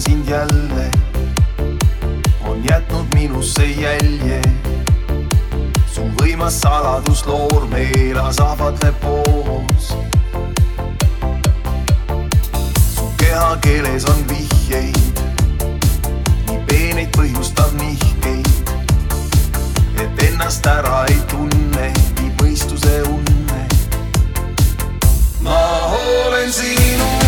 leian sind jälle, on jätnud minusse jälje. su võimas saladusloor meela sahvatleb koos. su kehakeeles on vihjeid, nii peeneid põhjustab nihkeid, et ennast ära ei tunne, nii mõistuse unne. ma olen sinu.